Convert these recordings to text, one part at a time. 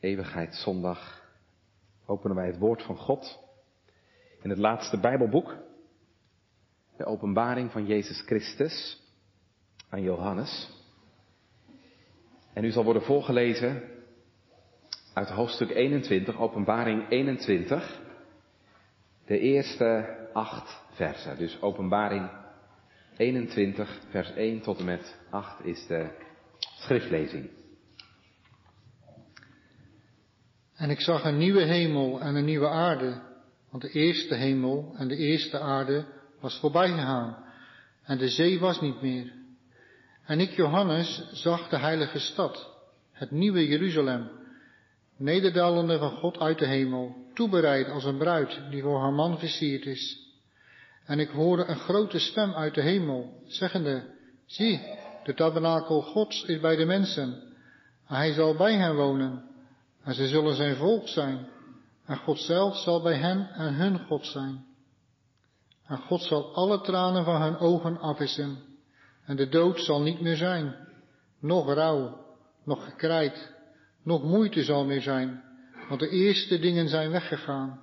Eeuwigheidszondag openen wij het woord van God in het laatste Bijbelboek, de openbaring van Jezus Christus aan Johannes. En u zal worden voorgelezen uit hoofdstuk 21, openbaring 21, de eerste acht versen. Dus openbaring 21, vers 1 tot en met 8 is de schriftlezing. En ik zag een nieuwe hemel en een nieuwe aarde, want de eerste hemel en de eerste aarde was voorbij gegaan en de zee was niet meer. En ik, Johannes, zag de heilige stad, het nieuwe Jeruzalem, nederdalende van God uit de hemel, toebereid als een bruid die voor haar man versierd is. En ik hoorde een grote stem uit de hemel, zeggende, zie, de tabernakel Gods is bij de mensen, en hij zal bij hen wonen, en ze zullen zijn volk zijn, en God zelf zal bij hen en hun God zijn. En God zal alle tranen van hun ogen afwissen, en de dood zal niet meer zijn, nog rouw, nog gekrijt, nog moeite zal meer zijn, want de eerste dingen zijn weggegaan.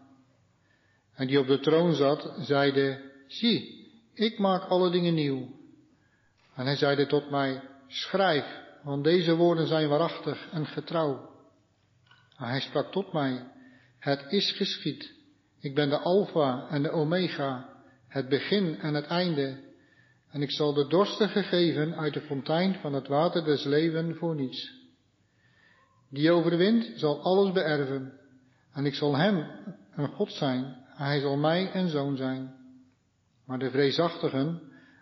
En die op de troon zat, zeide, zie, ik maak alle dingen nieuw. En hij zeide tot mij, schrijf, want deze woorden zijn waarachtig en getrouw. En hij sprak tot mij, het is geschied. Ik ben de Alpha en de Omega, het begin en het einde. En ik zal de dorstigen geven uit de fontein van het water des leven voor niets. Die overwint zal alles beërven. En ik zal hem een God zijn, hij zal mij een zoon zijn. Maar de vreesachtigen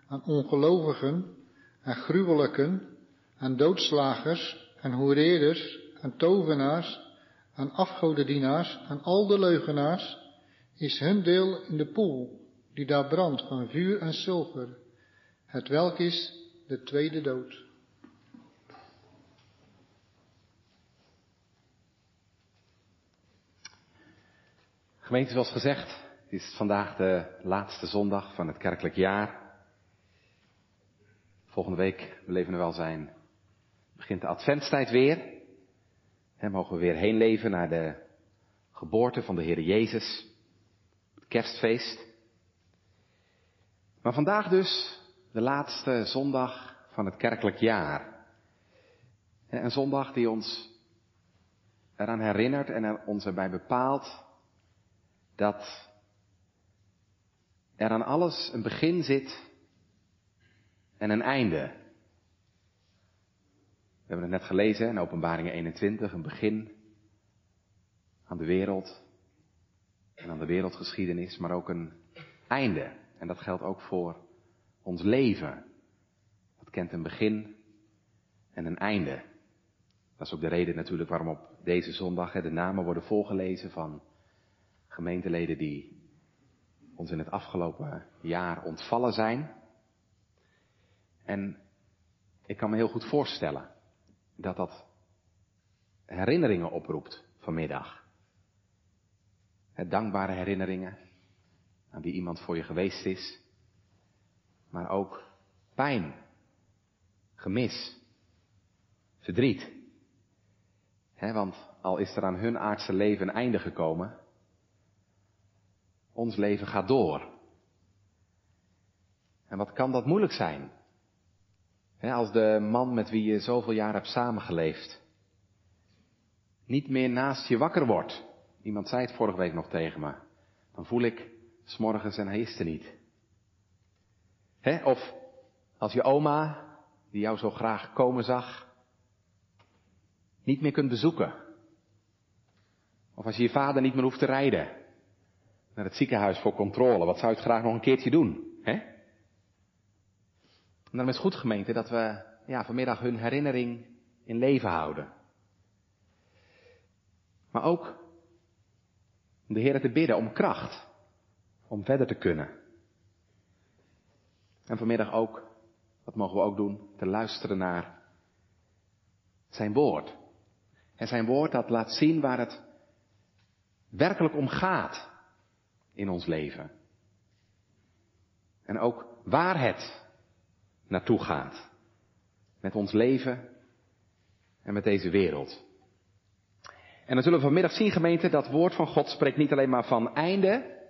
en ongelovigen en gruwelijken en doodslagers en hoereerders en tovenaars en afgodendienaars en al de leugenaars is hun deel in de poel die daar brandt van vuur en zilver, het welk is de tweede dood. Gemeente, zoals gezegd, is vandaag de laatste zondag van het kerkelijk jaar. Volgende week beleven we wel zijn. Begint de adventstijd weer. En mogen we weer heen leven naar de geboorte van de Heer Jezus. Het kerstfeest. Maar vandaag dus de laatste zondag van het kerkelijk jaar. Een zondag die ons eraan herinnert en ons erbij bepaalt dat er aan alles een begin zit en een einde. Hebben het net gelezen in Openbaringen 21, een begin aan de wereld en aan de wereldgeschiedenis, maar ook een einde. En dat geldt ook voor ons leven. Dat kent een begin en een einde. Dat is ook de reden natuurlijk waarom op deze zondag de namen worden voorgelezen van gemeenteleden die ons in het afgelopen jaar ontvallen zijn. En ik kan me heel goed voorstellen dat dat herinneringen oproept vanmiddag. Dankbare herinneringen aan wie iemand voor je geweest is, maar ook pijn, gemis, verdriet. want al is er aan hun aardse leven een einde gekomen, ons leven gaat door. En wat kan dat moeilijk zijn? Als de man met wie je zoveel jaar hebt samengeleefd niet meer naast je wakker wordt. Iemand zei het vorige week nog tegen me. Dan voel ik s'morgens en hij is er niet. of als je oma, die jou zo graag komen zag, niet meer kunt bezoeken. Of als je je vader niet meer hoeft te rijden naar het ziekenhuis voor controle. Wat zou je het graag nog een keertje doen? En daarom is het goed gemeente dat we ja, vanmiddag hun herinnering in leven houden. Maar ook de Heer te bidden om kracht. Om verder te kunnen. En vanmiddag ook, wat mogen we ook doen, te luisteren naar zijn woord. En zijn woord dat laat zien waar het werkelijk om gaat in ons leven. En ook waar het naartoe gaat. Met ons leven en met deze wereld. En dan zullen we vanmiddag zien, gemeente, dat woord van God spreekt niet alleen maar van einde,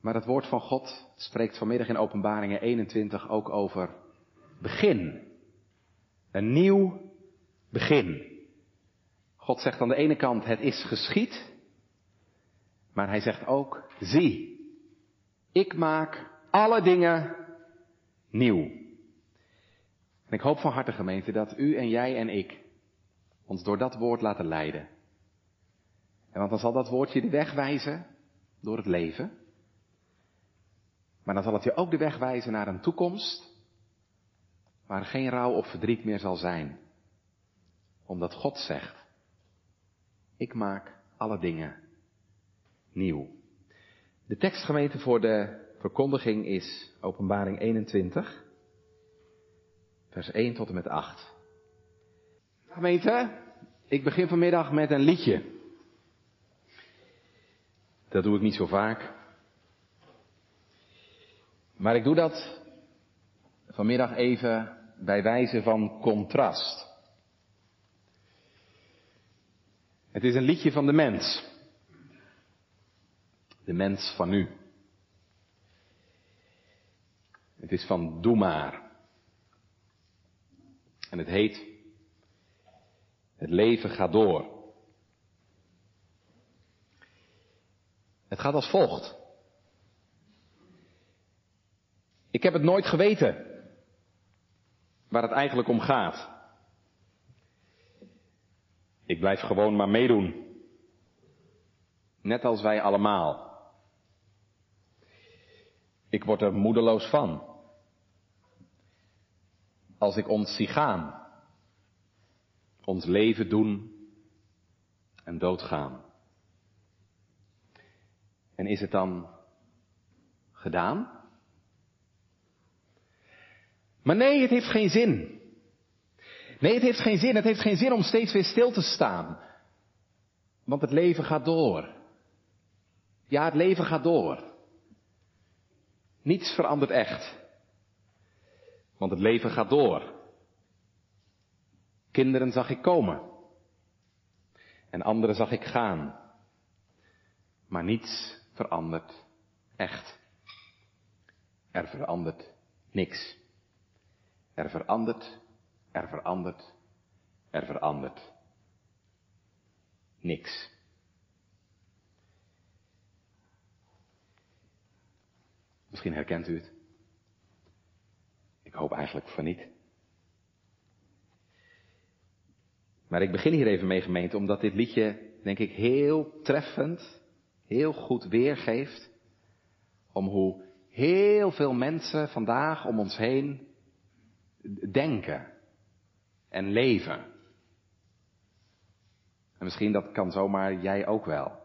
maar het woord van God spreekt vanmiddag in Openbaringen 21 ook over begin. Een nieuw begin. God zegt aan de ene kant, het is geschied, maar hij zegt ook, zie, ik maak alle dingen nieuw. En ik hoop van harte gemeente dat u en jij en ik ons door dat woord laten leiden. En want dan zal dat woord je de weg wijzen door het leven. Maar dan zal het je ook de weg wijzen naar een toekomst waar geen rouw of verdriet meer zal zijn. Omdat God zegt, ik maak alle dingen nieuw. De tekstgemeente voor de verkondiging is Openbaring 21, vers 1 tot en met 8. Gemeente, ik begin vanmiddag met een liedje. Dat doe ik niet zo vaak. Maar ik doe dat vanmiddag even bij wijze van contrast. Het is een liedje van de mens. De mens van nu. Het is van Doe maar. En het heet Het leven gaat door. Het gaat als volgt. Ik heb het nooit geweten waar het eigenlijk om gaat. Ik blijf gewoon maar meedoen. Net als wij allemaal. Ik word er moedeloos van. Als ik ons zie gaan. Ons leven doen en doodgaan. En is het dan gedaan? Maar nee, het heeft geen zin. Nee, het heeft geen zin. Het heeft geen zin om steeds weer stil te staan. Want het leven gaat door. Ja, het leven gaat door. Niets verandert echt. Want het leven gaat door. Kinderen zag ik komen. En anderen zag ik gaan. Maar niets verandert echt. Er verandert niks. Er verandert, er verandert, er verandert niks. Misschien herkent u het. Hoop eigenlijk van niet. Maar ik begin hier even mee gemeente, omdat dit liedje, denk ik, heel treffend, heel goed weergeeft om hoe heel veel mensen vandaag om ons heen denken en leven. En misschien dat kan zomaar jij ook wel.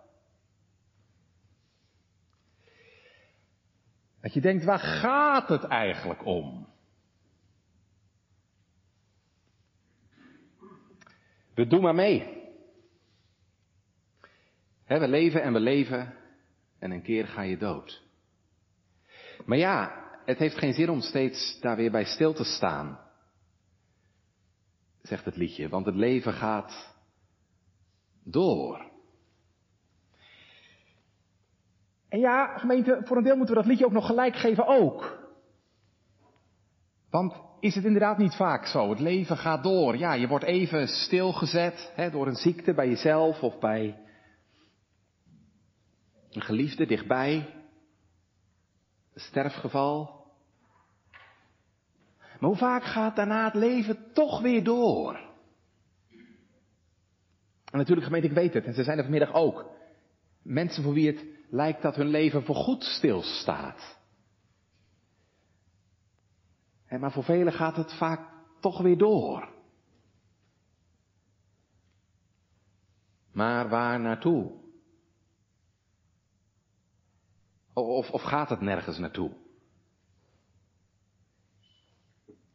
Dat je denkt, waar gaat het eigenlijk om? We doen maar mee. we leven en we leven en een keer ga je dood. Maar ja, het heeft geen zin om steeds daar weer bij stil te staan, zegt het liedje, want het leven gaat door. En ja, gemeente, voor een deel moeten we dat liedje ook nog gelijk geven ook. Want is het inderdaad niet vaak zo? Het leven gaat door. Ja, je wordt even stilgezet hè, door een ziekte bij jezelf of bij een geliefde dichtbij. Een sterfgeval. Maar hoe vaak gaat daarna het leven toch weer door? En natuurlijk gemeente, ik weet het, en ze zijn er vanmiddag ook. Mensen voor wie het lijkt dat hun leven voorgoed stilstaat. Maar voor velen gaat het vaak toch weer door. Maar waar naartoe? Of, of gaat het nergens naartoe?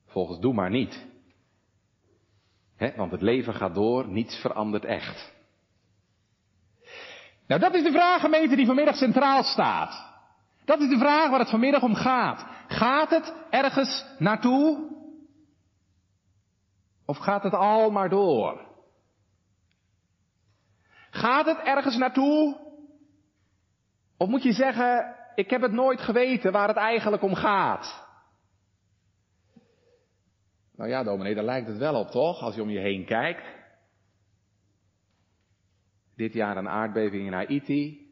Volgens doe maar niet. want het leven gaat door, niets verandert echt. Nou, dat is de vraag, gemeente, die vanmiddag centraal staat. Dat is de vraag waar het vanmiddag om gaat. Gaat het ergens naartoe? Of gaat het al maar door? Gaat het ergens naartoe? Of moet je zeggen, ik heb het nooit geweten waar het eigenlijk om gaat? Nou ja, dominee, daar lijkt het wel op, toch? Als je om je heen kijkt. Dit jaar een aardbeving in Haiti.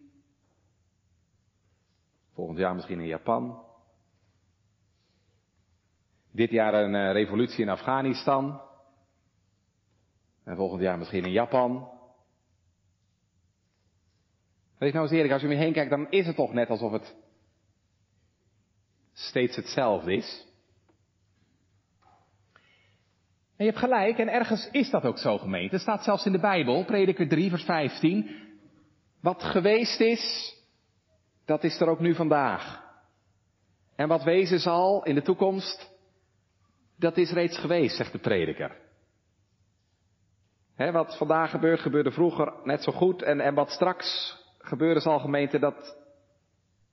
Volgend jaar misschien in Japan. Dit jaar een uh, revolutie in Afghanistan. En volgend jaar misschien in Japan. Weet nou eens eerlijk, als je om je heen kijkt, dan is het toch net alsof het steeds hetzelfde is. En je hebt gelijk, en ergens is dat ook zo gemeente. Het staat zelfs in de Bijbel, prediker 3, vers 15. Wat geweest is, dat is er ook nu vandaag. En wat wezen zal in de toekomst, dat is reeds geweest, zegt de prediker. Wat vandaag gebeurt, gebeurde vroeger net zo goed. En, en wat straks gebeuren zal, gemeente, dat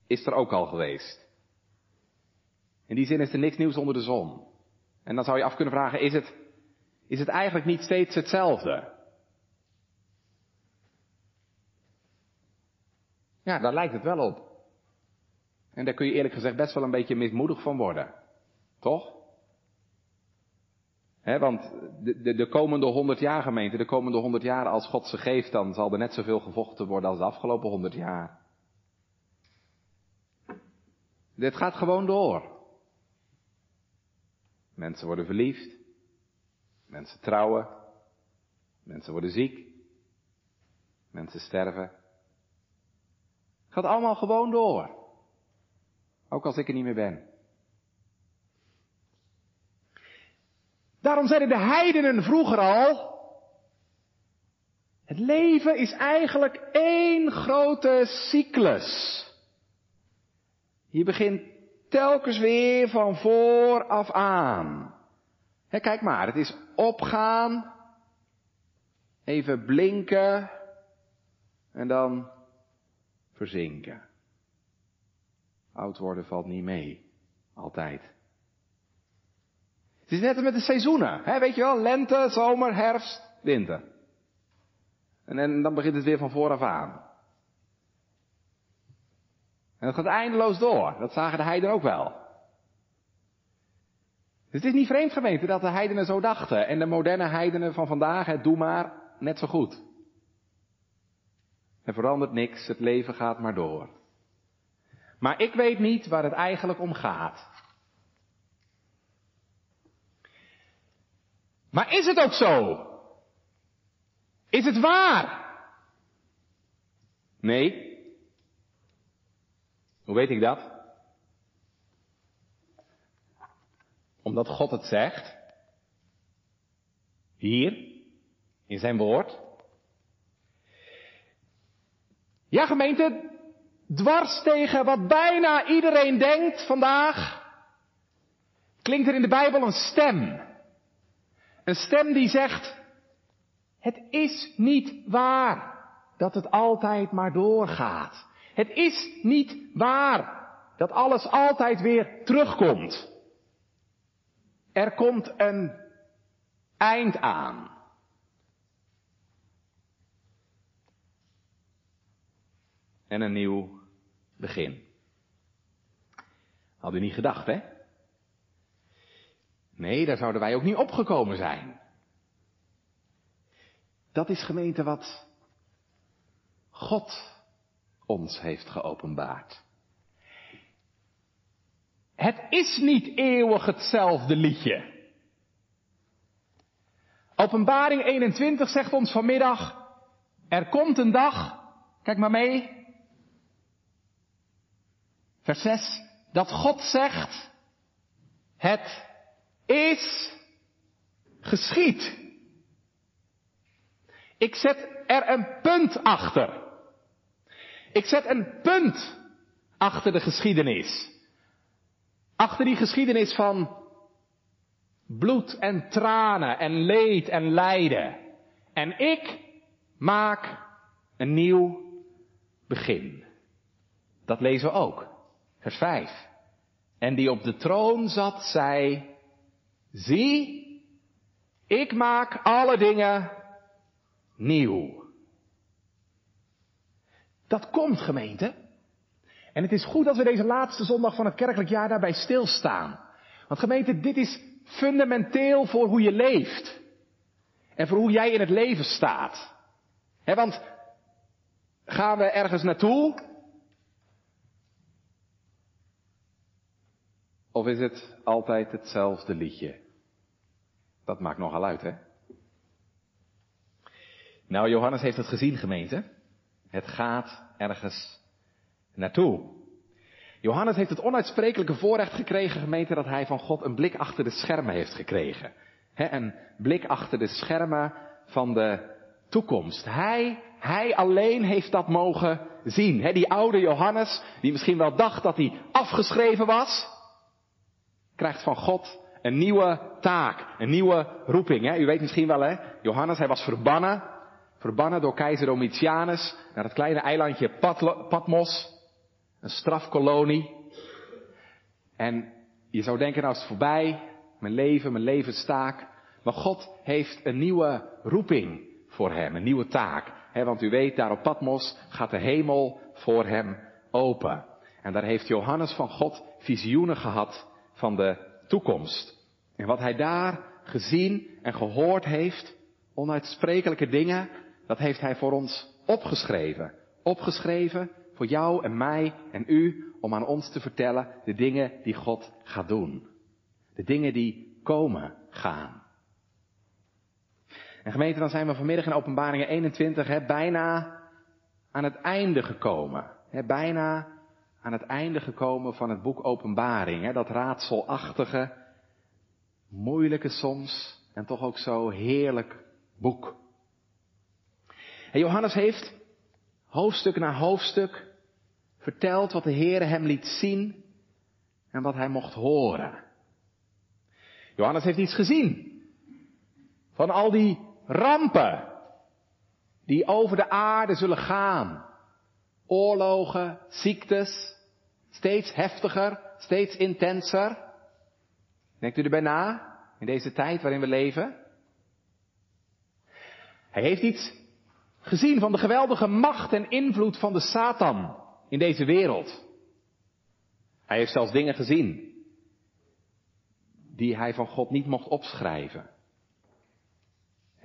is er ook al geweest. In die zin is er niks nieuws onder de zon. En dan zou je af kunnen vragen, is het, is het eigenlijk niet steeds hetzelfde? Ja, daar lijkt het wel op. En daar kun je eerlijk gezegd best wel een beetje mismoedig van worden. Toch? He, want de, de, de, komende honderd jaar gemeente, de komende honderd jaar als God ze geeft, dan zal er net zoveel gevochten worden als de afgelopen honderd jaar. Dit gaat gewoon door. Mensen worden verliefd. Mensen trouwen. Mensen worden ziek. Mensen sterven. Het gaat allemaal gewoon door. Ook als ik er niet meer ben. Daarom zeiden de heidenen vroeger al, het leven is eigenlijk één grote cyclus. Je begint telkens weer van vooraf aan. kijk maar, het is opgaan, even blinken en dan verzinken. Oud worden valt niet mee, altijd. Het is net met de seizoenen. Hè? Weet je wel, lente, zomer, herfst, winter. En, en dan begint het weer van vooraf aan. En dat gaat eindeloos door. Dat zagen de heidenen ook wel. Dus het is niet vreemd gemeente dat de heidenen zo dachten. En de moderne heidenen van vandaag, het doe maar, net zo goed. Er verandert niks, het leven gaat maar door. Maar ik weet niet waar het eigenlijk om gaat. Maar is het ook zo? Is het waar? Nee. Hoe weet ik dat? Omdat God het zegt. Hier, in zijn woord. Ja, gemeente, dwars tegen wat bijna iedereen denkt vandaag, klinkt er in de Bijbel een stem. Een stem die zegt, het is niet waar dat het altijd maar doorgaat. Het is niet waar dat alles altijd weer terugkomt. Er komt een eind aan. En een nieuw begin. Had u niet gedacht, hè? Nee, daar zouden wij ook niet opgekomen zijn. Dat is gemeente wat God ons heeft geopenbaard. Het is niet eeuwig hetzelfde liedje. Openbaring 21 zegt ons vanmiddag, er komt een dag, kijk maar mee, vers 6, dat God zegt, het is geschied. Ik zet er een punt achter. Ik zet een punt achter de geschiedenis. Achter die geschiedenis van bloed en tranen en leed en lijden. En ik maak een nieuw begin. Dat lezen we ook. Vers 5. En die op de troon zat, zei, Zie, ik maak alle dingen nieuw. Dat komt, gemeente. En het is goed dat we deze laatste zondag van het kerkelijk jaar daarbij stilstaan. Want gemeente, dit is fundamenteel voor hoe je leeft. En voor hoe jij in het leven staat. want gaan we ergens naartoe? Of is het altijd hetzelfde liedje? Dat maakt nogal uit, hè? Nou, Johannes heeft het gezien, gemeente. Het gaat ergens naartoe. Johannes heeft het onuitsprekelijke voorrecht gekregen, gemeente, dat hij van God een blik achter de schermen heeft gekregen. een blik achter de schermen van de toekomst. Hij, hij alleen heeft dat mogen zien. die oude Johannes, die misschien wel dacht dat hij afgeschreven was, krijgt van God een nieuwe taak, een nieuwe roeping. U weet misschien wel, hè? Johannes, hij was verbannen verbannen door keizer Domitianus naar het kleine eilandje Patmos, een strafkolonie. En je zou denken, nou is het voorbij, mijn leven, mijn levenstaak. Maar God heeft een nieuwe roeping voor hem, een nieuwe taak. want u weet, daar op Patmos gaat de hemel voor hem open. En daar heeft Johannes van God visioenen gehad van de toekomst. En wat hij daar gezien en gehoord heeft, onuitsprekelijke dingen, dat heeft Hij voor ons opgeschreven. Opgeschreven voor jou en mij en u om aan ons te vertellen de dingen die God gaat doen. De dingen die komen gaan. En gemeente, dan zijn we vanmiddag in openbaringen 21 hè, bijna aan het einde gekomen. Hè, bijna aan het einde gekomen van het boek Openbaring. Hè, dat raadselachtige, moeilijke soms en toch ook zo heerlijk boek. En Johannes heeft hoofdstuk na hoofdstuk verteld wat de Heer hem liet zien en wat hij mocht horen. Johannes heeft iets gezien van al die rampen die over de aarde zullen gaan. Oorlogen, ziektes, steeds heftiger, steeds intenser. Denkt u erbij na, in deze tijd waarin we leven? Hij heeft iets Gezien van de geweldige macht en invloed van de Satan in deze wereld. Hij heeft zelfs dingen gezien die hij van God niet mocht opschrijven.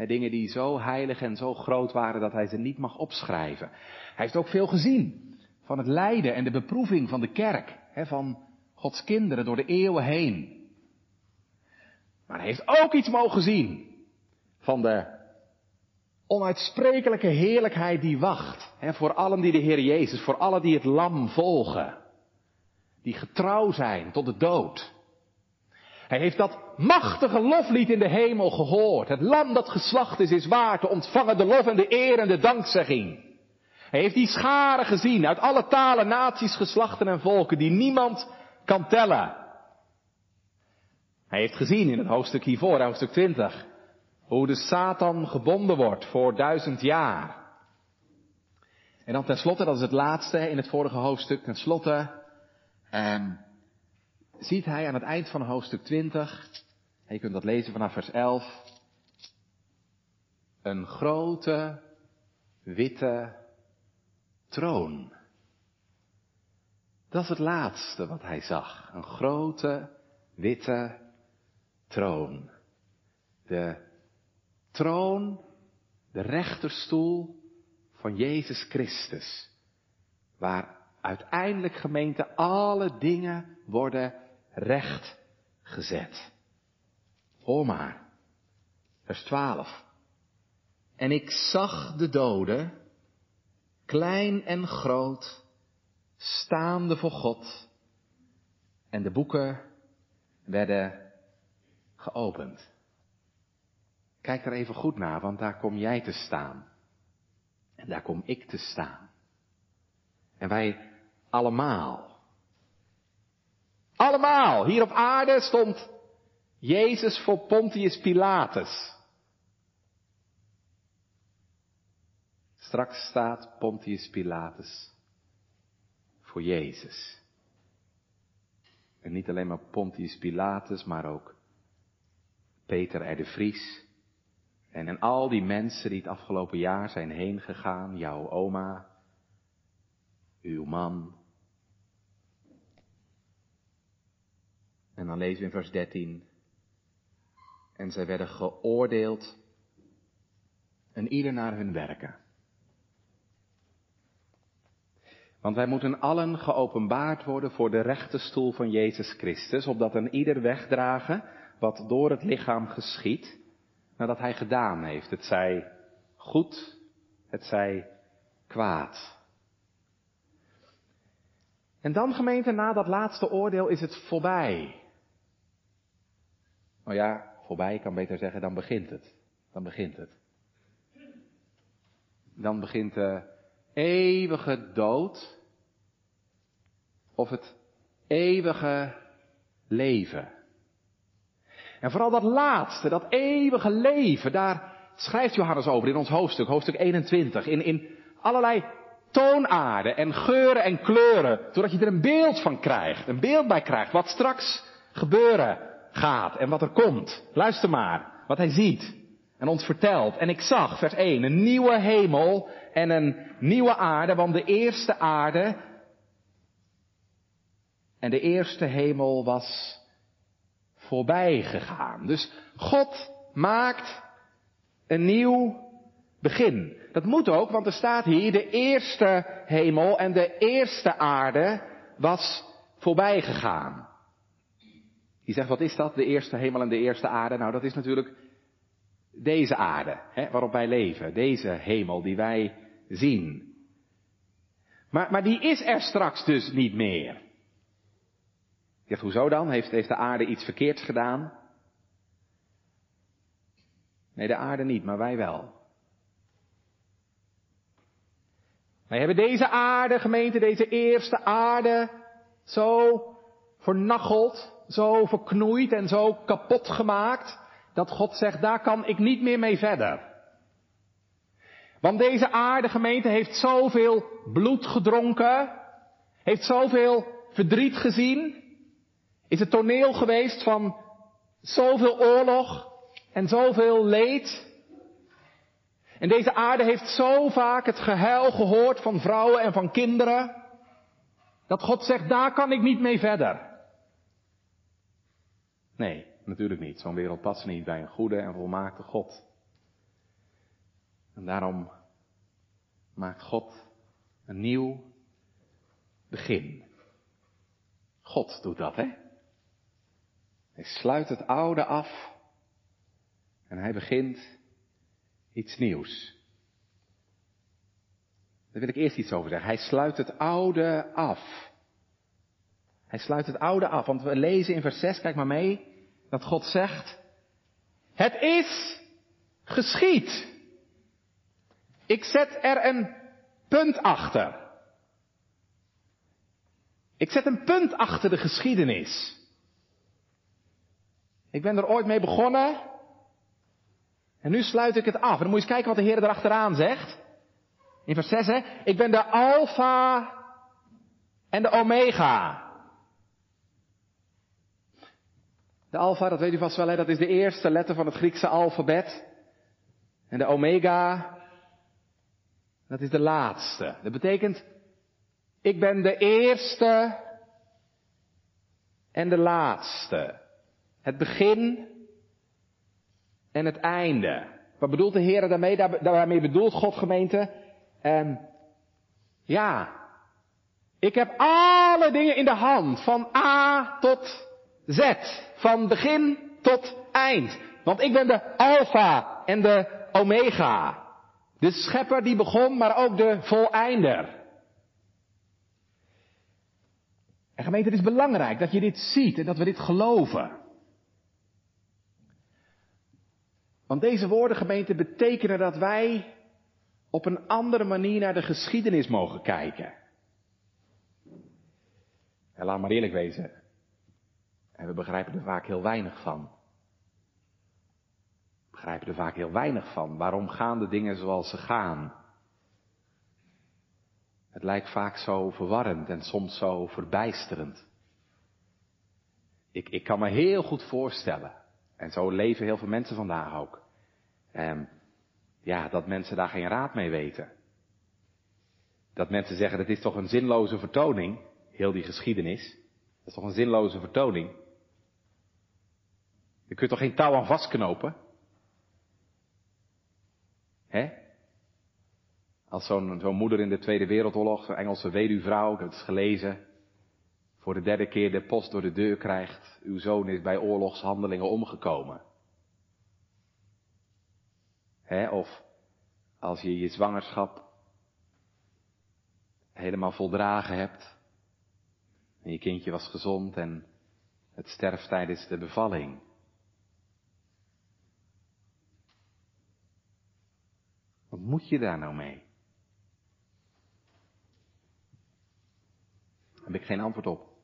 Dingen die zo heilig en zo groot waren dat hij ze niet mag opschrijven. Hij heeft ook veel gezien van het lijden en de beproeving van de kerk, van Gods kinderen door de eeuwen heen. Maar hij heeft ook iets mogen zien van de onuitsprekelijke heerlijkheid die wacht. Voor allen die de Heer Jezus, voor allen die het lam volgen. Die getrouw zijn tot de dood. Hij heeft dat machtige loflied in de hemel gehoord. Het lam dat geslacht is, is waar te ontvangen de lof en de eer en de dankzegging. Hij heeft die scharen gezien uit alle talen, naties, geslachten en volken die niemand kan tellen. Hij heeft gezien in het hoofdstuk hiervoor, hoofdstuk 20, hoe de Satan gebonden wordt voor duizend jaar. En dan tenslotte, dat is het laatste in het vorige hoofdstuk, tenslotte eh, ziet hij aan het eind van hoofdstuk 20, en je kunt dat lezen vanaf vers 11, een grote witte troon. Dat is het laatste wat hij zag. Een grote witte troon. De troon, de rechterstoel van Jezus Christus. Waar uiteindelijk gemeente alle dingen worden recht gezet. Hoor maar. Vers 12. En ik zag de doden, klein en groot, staande voor God. En de boeken werden geopend. Kijk er even goed naar, want daar kom jij te staan. En daar kom ik te staan. En wij allemaal. Allemaal. Hier op aarde stond Jezus voor Pontius Pilatus. Straks staat Pontius Pilatus voor Jezus. En niet alleen maar Pontius Pilatus, maar ook Peter R. de Vries, en en al die mensen die het afgelopen jaar zijn heen gegaan, jouw oma, uw man. En dan lezen we in vers 13. En zij werden geoordeeld en ieder naar hun werken. Want wij moeten allen geopenbaard worden voor de rechte stoel van Jezus Christus, opdat een ieder wegdragen wat door het lichaam geschiet, nadat hij gedaan heeft. Het zij goed, het zij kwaad. En dan gemeente, na dat laatste oordeel is het voorbij. Nou ja, voorbij, kan beter zeggen, dan begint het. Dan begint het. Dan begint de eeuwige dood of het eeuwige leven. En vooral dat laatste, dat eeuwige leven, daar schrijft Johannes over in ons hoofdstuk, hoofdstuk 21, in, in allerlei toonaarden en geuren en kleuren, zodat je er een beeld van krijgt, een beeld bij krijgt, wat straks gebeuren gaat en wat er komt. Luister maar, wat hij ziet en ons vertelt. En ik zag, vers 1, een nieuwe hemel en een nieuwe aarde, want de eerste aarde en de eerste hemel was voorbij gegaan. Dus God maakt een nieuw begin. Dat moet ook, want er staat hier, de eerste hemel en de eerste aarde was voorbij gegaan. Je zegt, wat is dat, de eerste hemel en de eerste aarde? Nou, dat is natuurlijk deze aarde, hè, waarop wij leven. Deze hemel die wij zien. Maar, maar die is er straks dus niet meer. Je zegt, hoezo dan? Heeft, heeft de aarde iets verkeerds gedaan? Nee, de aarde niet, maar wij wel. Wij hebben deze aarde, gemeente, deze eerste aarde, zo vernacheld, zo verknoeid en zo kapot gemaakt, dat God zegt, daar kan ik niet meer mee verder. Want deze aarde, gemeente, heeft zoveel bloed gedronken, heeft zoveel verdriet gezien, is het toneel geweest van zoveel oorlog en zoveel leed. En deze aarde heeft zo vaak het gehuil gehoord van vrouwen en van kinderen, dat God zegt, daar kan ik niet mee verder. Nee, natuurlijk niet. Zo'n wereld past niet bij een goede en volmaakte God. En daarom maakt God een nieuw begin. God doet dat, hè? Hij sluit het oude af en hij begint iets nieuws. Daar wil ik eerst iets over zeggen. Hij sluit het oude af. Hij sluit het oude af, want we lezen in vers 6, kijk maar mee, dat God zegt, het is geschied. Ik zet er een punt achter. Ik zet een punt achter de geschiedenis. Ik ben er ooit mee begonnen. En nu sluit ik het af. En dan moet je eens kijken wat de Heer erachteraan zegt. In vers 6, hè. Ik ben de alfa en de omega. De alfa, dat weet u vast wel, hè, dat is de eerste letter van het Griekse alfabet. En de omega, dat is de laatste. Dat betekent, ik ben de eerste en de laatste. Het begin en het einde. Wat bedoelt de Heer daarmee? Daarmee bedoelt God gemeente. En ja, ik heb alle dingen in de hand, van A tot Z, van begin tot eind. Want ik ben de Alpha en de Omega. De schepper die begon, maar ook de voleinder. En gemeente, het is belangrijk dat je dit ziet en dat we dit geloven. Want deze woorden, gemeente, betekenen dat wij op een andere manier naar de geschiedenis mogen kijken. En laat maar eerlijk wezen. En we begrijpen er vaak heel weinig van. We begrijpen er vaak heel weinig van. Waarom gaan de dingen zoals ze gaan? Het lijkt vaak zo verwarrend en soms zo verbijsterend. Ik, ik kan me heel goed voorstellen en zo leven heel veel mensen vandaag ook. En ja, dat mensen daar geen raad mee weten. Dat mensen zeggen, het is toch een zinloze vertoning, heel die geschiedenis. Dat is toch een zinloze vertoning. Je kunt toch geen touw aan vastknopen? Hè? Als zo'n zo'n moeder in de Tweede Wereldoorlog, zo'n Engelse weduwvrouw, ik heb het gelezen, voor de derde keer de post door de deur krijgt, uw zoon is bij oorlogshandelingen omgekomen. Hè? Of als je je zwangerschap helemaal voldragen hebt en je kindje was gezond en het sterft tijdens de bevalling. Moet je daar nou mee? Daar heb ik geen antwoord op.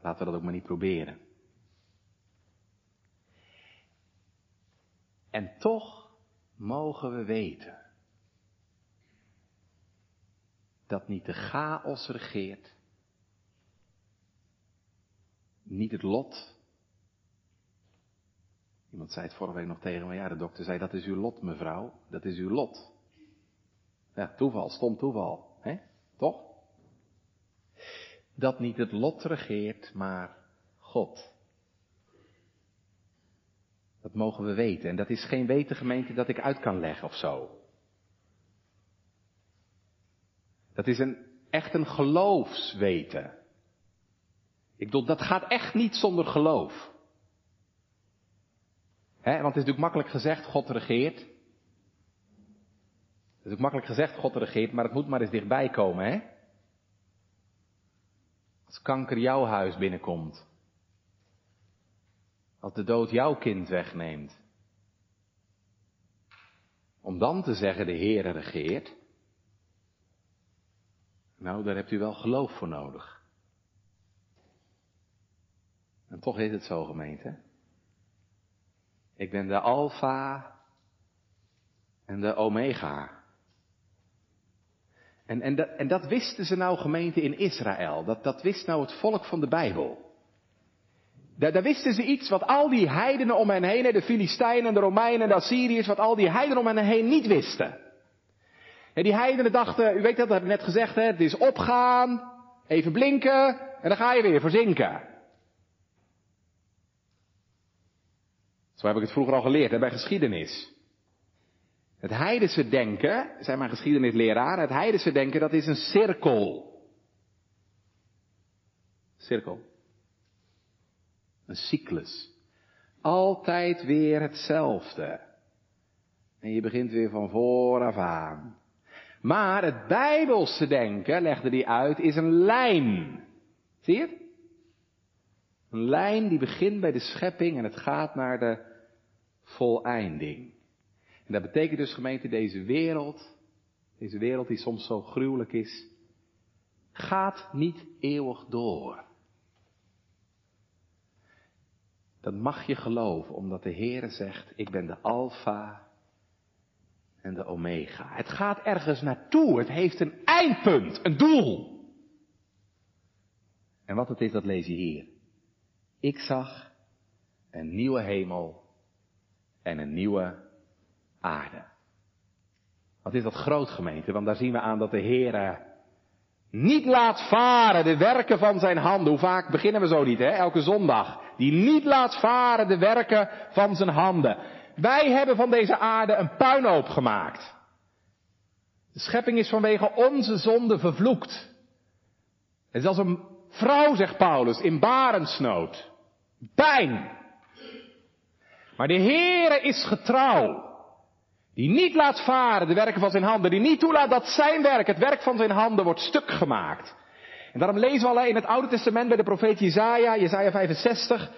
Laten we dat ook maar niet proberen. En toch mogen we weten dat niet de chaos regeert, niet het lot. Iemand zei het vorige week nog tegen me, ja, de dokter zei, dat is uw lot, mevrouw, dat is uw lot. Ja, toeval, stom toeval, hè? Toch? Dat niet het lot regeert, maar God. Dat mogen we weten. En dat is geen weten gemeente dat ik uit kan leggen of zo. Dat is een, echt een geloofsweten. Ik bedoel, dat gaat echt niet zonder geloof. He, want het is natuurlijk makkelijk gezegd, God regeert. Het is ook makkelijk gezegd, God regeert, maar het moet maar eens dichtbij komen, hè? Als kanker jouw huis binnenkomt. Als de dood jouw kind wegneemt. Om dan te zeggen, de Heere regeert. Nou, daar hebt u wel geloof voor nodig. En toch is het zo, gemeente. Ik ben de Alpha en de Omega. En, en, dat, en dat wisten ze nou, gemeente, in Israël. Dat, dat wist nou het volk van de Bijbel. Daar, daar wisten ze iets wat al die heidenen om hen heen, de Filistijnen, de Romeinen, de Assyriërs, wat al die heidenen om hen heen niet wisten. En die heidenen dachten, u weet dat, dat heb ik net gezegd, hè, het is opgaan, even blinken en dan ga je weer verzinken. Zo heb ik het vroeger al geleerd bij geschiedenis. Het heidense denken, zijn mijn geschiedenisleraren, het heidense denken dat is een cirkel. Cirkel. Een cyclus. Altijd weer hetzelfde. En je begint weer van vooraf aan. Maar het bijbelse denken, legde die uit, is een lijn. Zie je Een lijn die begint bij de schepping en het gaat naar de voleinding. En dat betekent dus gemeente, deze wereld, deze wereld die soms zo gruwelijk is, gaat niet eeuwig door. Dat mag je geloven, omdat de Heere zegt, ik ben de Alpha en de Omega. Het gaat ergens naartoe, het heeft een eindpunt, een doel. En wat het is, dat lees je hier. Ik zag een nieuwe hemel en een nieuwe aarde. Wat is dat groot gemeente? Want daar zien we aan dat de Heer niet laat varen de werken van zijn handen. Hoe vaak beginnen we zo niet, hè? Elke zondag. Die niet laat varen de werken van zijn handen. Wij hebben van deze aarde een puinhoop gemaakt. De schepping is vanwege onze zonde vervloekt. Het is als een vrouw, zegt Paulus, in barensnood. Pijn. Maar de Heere is getrouw. Die niet laat varen de werken van zijn handen. Die niet toelaat dat zijn werk, het werk van zijn handen, wordt stuk gemaakt. En daarom lezen we al in het Oude Testament bij de profeet Jezaja, Jezaja 65,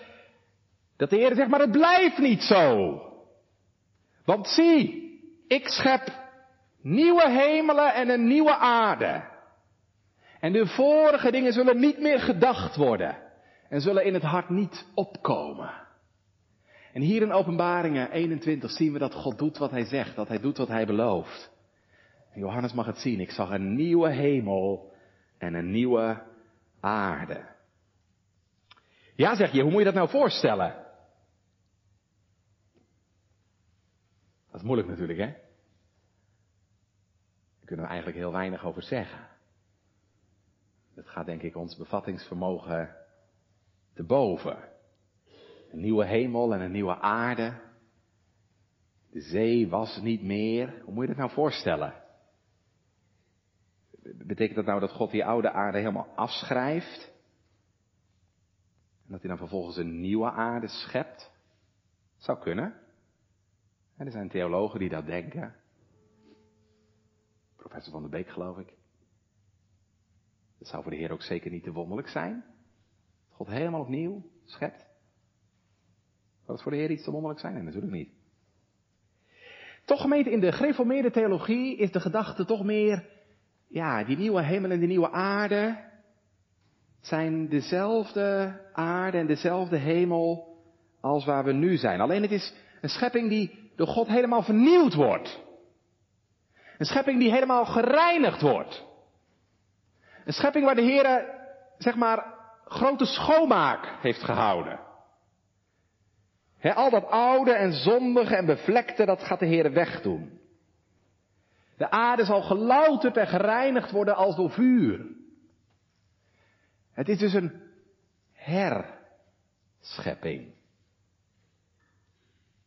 dat de Heer zegt, maar het blijft niet zo. Want zie, ik schep nieuwe hemelen en een nieuwe aarde. En de vorige dingen zullen niet meer gedacht worden en zullen in het hart niet opkomen. En hier in Openbaringen 21 zien we dat God doet wat hij zegt, dat hij doet wat hij belooft. Johannes mag het zien, ik zag een nieuwe hemel en een nieuwe aarde. Ja, zeg je, hoe moet je dat nou voorstellen? Dat is moeilijk natuurlijk, hè? kunnen we eigenlijk heel weinig over zeggen. Dat gaat denk ik ons bevattingsvermogen te boven. Een nieuwe hemel en een nieuwe aarde. De zee was niet meer. Hoe moet je dat nou voorstellen? Betekent dat nou dat God die oude aarde helemaal afschrijft? En dat hij dan vervolgens een nieuwe aarde schept? Zou kunnen. er zijn theologen die dat denken. Professor van der Beek geloof ik. Dat zou voor de Heer ook zeker niet te wonderlijk zijn. God helemaal opnieuw schept. Het voor de Heer iets te wonderlijk zijn? Nee, natuurlijk niet. Toch gemeente, in de gereformeerde theologie is de gedachte toch meer, ja, die nieuwe hemel en die nieuwe aarde zijn dezelfde aarde en dezelfde hemel als waar we nu zijn. Alleen het is een schepping die door God helemaal vernieuwd wordt. Een schepping die helemaal gereinigd wordt. Een schepping waar de Heer, zeg maar, grote schoonmaak heeft gehouden. Al dat oude en zondige en bevlekte, dat gaat de Heer wegdoen. De aarde zal gelouterd en gereinigd worden als door vuur. Het is dus een herschepping.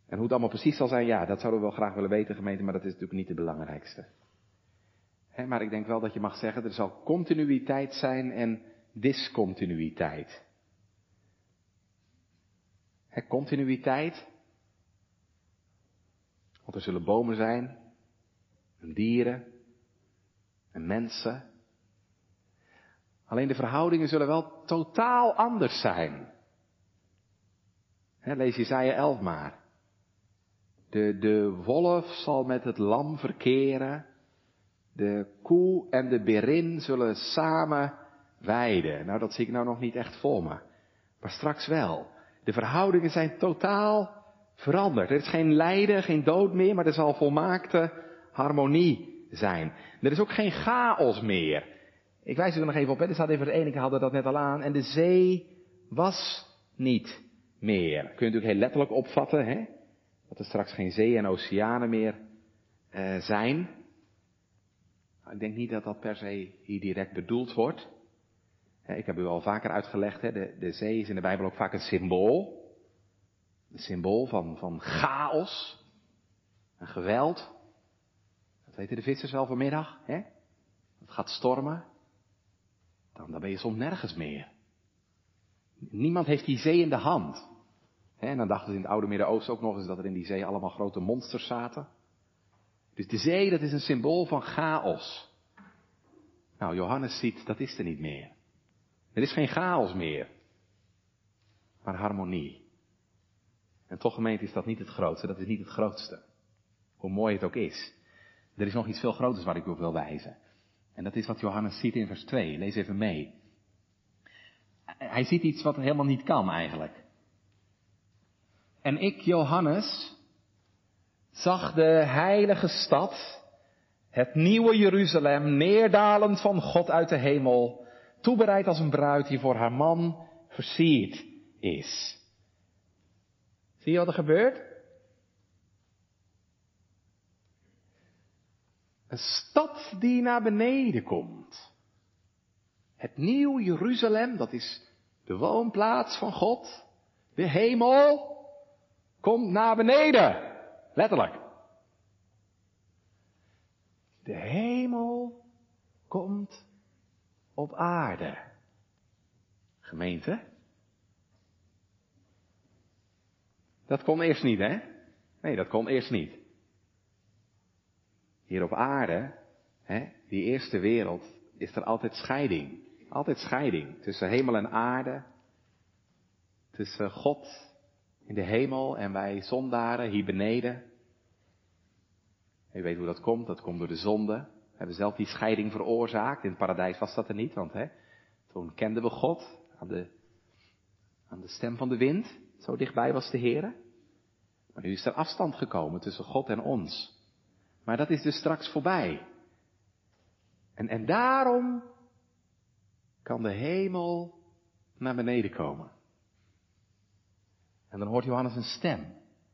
En hoe het allemaal precies zal zijn, ja, dat zouden we wel graag willen weten, gemeente, maar dat is natuurlijk niet het belangrijkste. maar ik denk wel dat je mag zeggen, er zal continuïteit zijn en discontinuïteit. He, continuïteit. Want er zullen bomen zijn, en dieren, en mensen. Alleen de verhoudingen zullen wel totaal anders zijn. He, lees Jezaja 11 maar. De, de wolf zal met het lam verkeren. De koe en de berin zullen samen weiden. Nou, dat zie ik nou nog niet echt voor me. Maar straks wel. De verhoudingen zijn totaal veranderd. Er is geen lijden, geen dood meer, maar er zal volmaakte harmonie zijn. Er is ook geen chaos meer. Ik wijs u er nog even op, hè. er staat even de ene hadden dat net al aan. En de zee was niet meer. Kun je natuurlijk heel letterlijk opvatten, hè. Dat er straks geen zee en oceanen meer uh, zijn. Ik denk niet dat dat per se hier direct bedoeld wordt. Ik heb u al vaker uitgelegd, de zee is in de Bijbel ook vaak een symbool. Een symbool van, van chaos en geweld. Dat weten de vissers wel vanmiddag. Hè? Het gaat stormen. Dan, dan ben je soms nergens meer. Niemand heeft die zee in de hand. En dan dachten ze in het oude Midden-Oosten ook nog eens dat er in die zee allemaal grote monsters zaten. Dus de zee, dat is een symbool van chaos. Nou, Johannes ziet, dat is er niet meer. Er is geen chaos meer, maar harmonie. En toch gemeente is dat niet het grootste, dat is niet het grootste. Hoe mooi het ook is. Er is nog iets veel groters waar ik op wil wijzen. En dat is wat Johannes ziet in vers 2. Lees even mee. Hij ziet iets wat helemaal niet kan eigenlijk. En ik, Johannes, zag de heilige stad, het nieuwe Jeruzalem, neerdalend van God uit de hemel, toebereid als een bruid die voor haar man versierd is. Zie je wat er gebeurt? Een stad die naar beneden komt. Het nieuw Jeruzalem, dat is de woonplaats van God. De hemel komt naar beneden. Letterlijk. De hemel komt op aarde. Gemeente? Dat kon eerst niet, hè? Nee, dat kon eerst niet. Hier op aarde, hè, die eerste wereld, is er altijd scheiding. Altijd scheiding tussen hemel en aarde. Tussen God in de hemel en wij zondaren hier beneden. Je weet hoe dat komt, dat komt door de zonde hebben zelf die scheiding veroorzaakt. In het paradijs was dat er niet, want hè, toen kenden we God aan de, aan de stem van de wind. Zo dichtbij was de Heer. Maar nu is er afstand gekomen tussen God en ons. Maar dat is dus straks voorbij. En, en daarom kan de hemel naar beneden komen. En dan hoort Johannes een stem.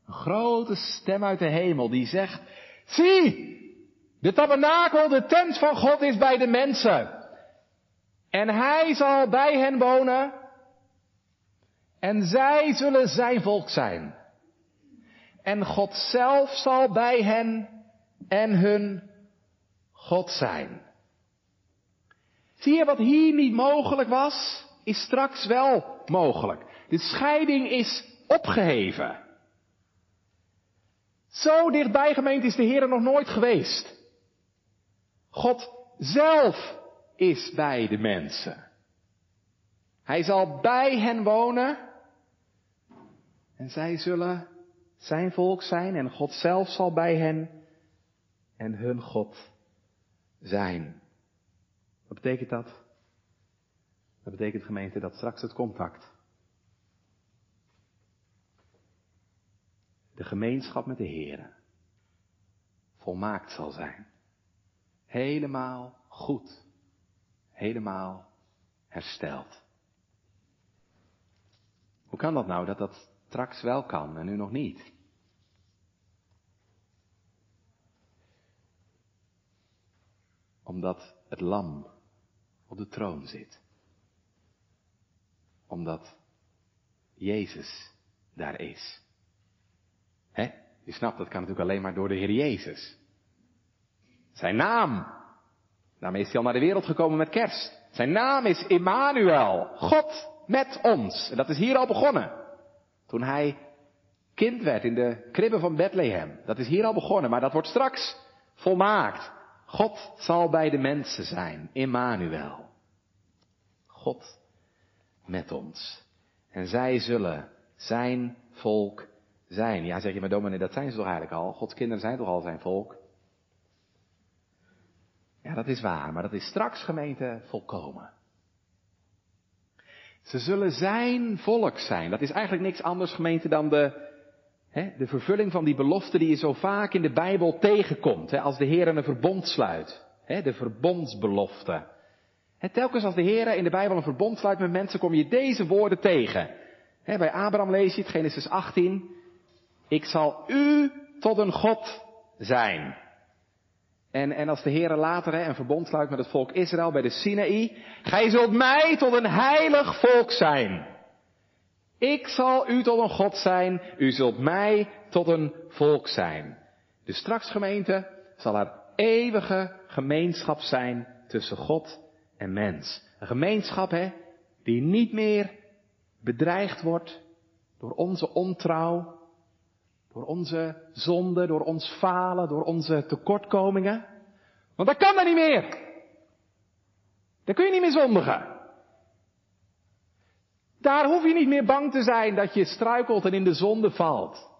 Een grote stem uit de hemel die zegt, zie, De tabernakel, de tent van God is bij de mensen. En hij zal bij hen wonen. En zij zullen zijn volk zijn. En God zelf zal bij hen en hun God zijn. Zie je wat hier niet mogelijk was, is straks wel mogelijk. De scheiding is opgeheven. Zo dichtbij gemeente is de Heer nog nooit geweest. God zelf is bij de mensen. Hij zal bij hen wonen en zij zullen zijn volk zijn en God zelf zal bij hen en hun God zijn. Wat betekent dat? Dat betekent gemeente dat straks het contact, de gemeenschap met de Heer, volmaakt zal zijn. Helemaal goed. Helemaal hersteld. Hoe kan dat nou dat dat straks wel kan en nu nog niet? Omdat het lam op de troon zit. Omdat Jezus daar is. Hè? Je snapt, dat kan natuurlijk alleen maar door de Heer Jezus. Zijn naam. Daarmee is hij al naar de wereld gekomen met kerst. Zijn naam is Immanuel. God met ons. En dat is hier al begonnen. Toen hij kind werd in de kribben van Bethlehem. Dat is hier al begonnen, maar dat wordt straks volmaakt. God zal bij de mensen zijn. Immanuel. God met ons. En zij zullen zijn volk zijn. Ja, zeg je maar dominee, dat zijn ze toch eigenlijk al? Gods kinderen zijn toch al zijn volk? Dat is waar, maar dat is straks gemeente volkomen. Ze zullen zijn volk zijn. Dat is eigenlijk niks anders gemeente dan de, hè, de vervulling van die belofte die je zo vaak in de Bijbel tegenkomt. Hè, als de Heer een verbond sluit. Hè, de verbondsbelofte. Telkens als de Heer in de Bijbel een verbond sluit met mensen kom je deze woorden tegen. Hè, bij Abraham lees je het, Genesis 18. Ik zal u tot een God zijn. En, en als de Heer later hè, een verbond sluit met het volk Israël bij de Sinaï. Gij zult mij tot een heilig volk zijn. Ik zal u tot een God zijn. U zult mij tot een volk zijn. Dus straks gemeente zal er eeuwige gemeenschap zijn tussen God en mens. Een gemeenschap hè, die niet meer bedreigd wordt door onze ontrouw, door onze zonde, door ons falen, door onze tekortkomingen. Want dat kan dan niet meer. Daar kun je niet meer zondigen. Daar hoef je niet meer bang te zijn dat je struikelt en in de zonde valt.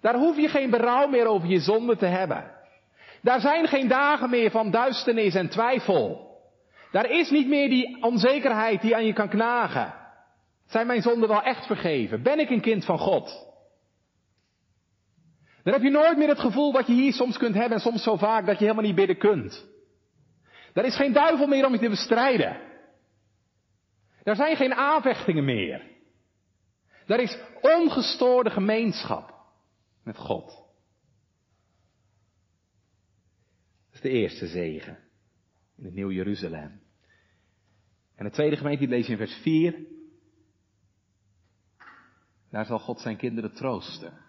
Daar hoef je geen berouw meer over je zonde te hebben. Daar zijn geen dagen meer van duisternis en twijfel. Daar is niet meer die onzekerheid die aan je kan knagen. Zijn mijn zonden wel echt vergeven? Ben ik een kind van God? Dan heb je nooit meer het gevoel wat je hier soms kunt hebben en soms zo vaak dat je helemaal niet bidden kunt. Er is geen duivel meer om je te bestrijden. Er zijn geen aanvechtingen meer. Er is ongestoorde gemeenschap met God. Dat is de eerste zegen in het Nieuw Jeruzalem. En de tweede gemeente, die lees je in vers 4. Daar zal God zijn kinderen troosten.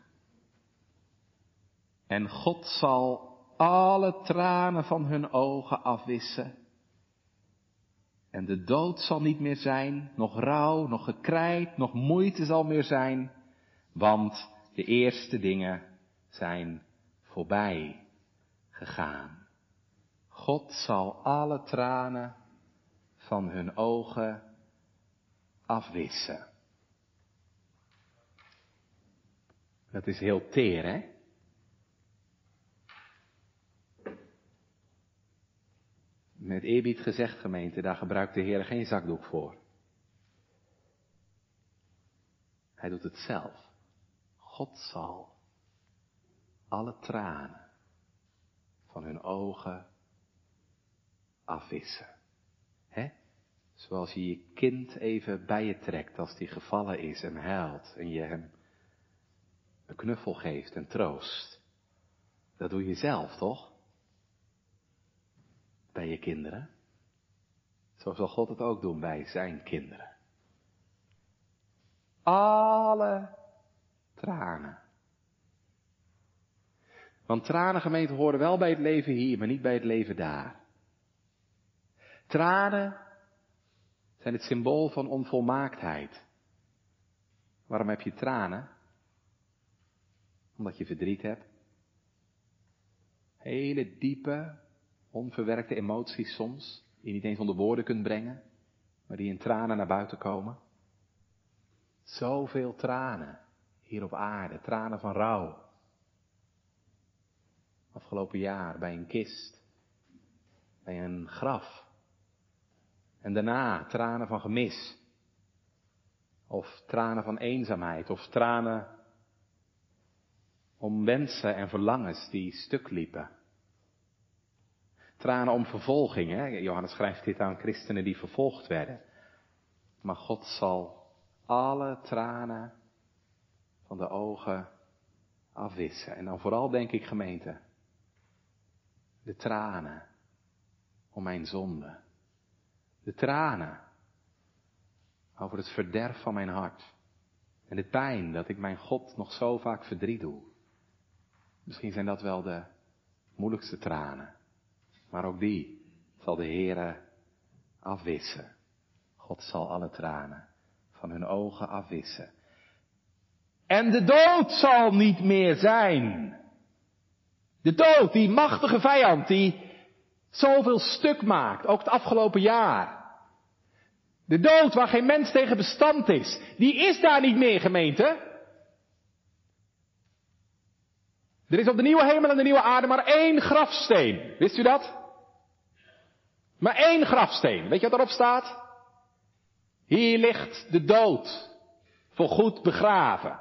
En God zal alle tranen van hun ogen afwissen. En de dood zal niet meer zijn, nog rouw, nog gekrijt, nog moeite zal meer zijn, want de eerste dingen zijn voorbij gegaan. God zal alle tranen van hun ogen afwissen. Dat is heel teer, hè? Met eerbied gezegd, gemeente, daar gebruikt de Heer geen zakdoek voor. Hij doet het zelf. God zal alle tranen van hun ogen afwissen. Hè? Zoals je je kind even bij je trekt als die gevallen is en huilt en je hem een knuffel geeft en troost. Dat doe je zelf, toch? Bij je kinderen. Zo zal God het ook doen bij zijn kinderen. Alle tranen. Want tranen, gemeente, horen wel bij het leven hier, maar niet bij het leven daar. Tranen zijn het symbool van onvolmaaktheid. Waarom heb je tranen? Omdat je verdriet hebt. Hele diepe, onverwerkte emoties soms, die je niet eens onder woorden kunt brengen, maar die in tranen naar buiten komen. Zoveel tranen hier op aarde, tranen van rouw. Afgelopen jaar bij een kist, bij een graf. En daarna tranen van gemis. Of tranen van eenzaamheid, of tranen om wensen en verlangens die stuk liepen. Tranen om vervolging. Hè? Johannes schrijft dit aan christenen die vervolgd werden. Maar God zal alle tranen van de ogen afwissen. En dan vooral denk ik gemeente, de tranen om mijn zonde. De tranen over het verderf van mijn hart. En de pijn dat ik mijn God nog zo vaak verdriet doe. Misschien zijn dat wel de moeilijkste tranen. Maar ook die zal de Heere afwissen. God zal alle tranen van hun ogen afwissen. En de dood zal niet meer zijn. De dood, die machtige vijand, die zoveel stuk maakt, ook het afgelopen jaar. De dood waar geen mens tegen bestand is, die is daar niet meer, gemeente. Er is op de nieuwe hemel en de nieuwe aarde maar één grafsteen. Wist u dat? Maar één grafsteen. Weet je wat erop staat? Hier ligt de dood. Voor goed begraven.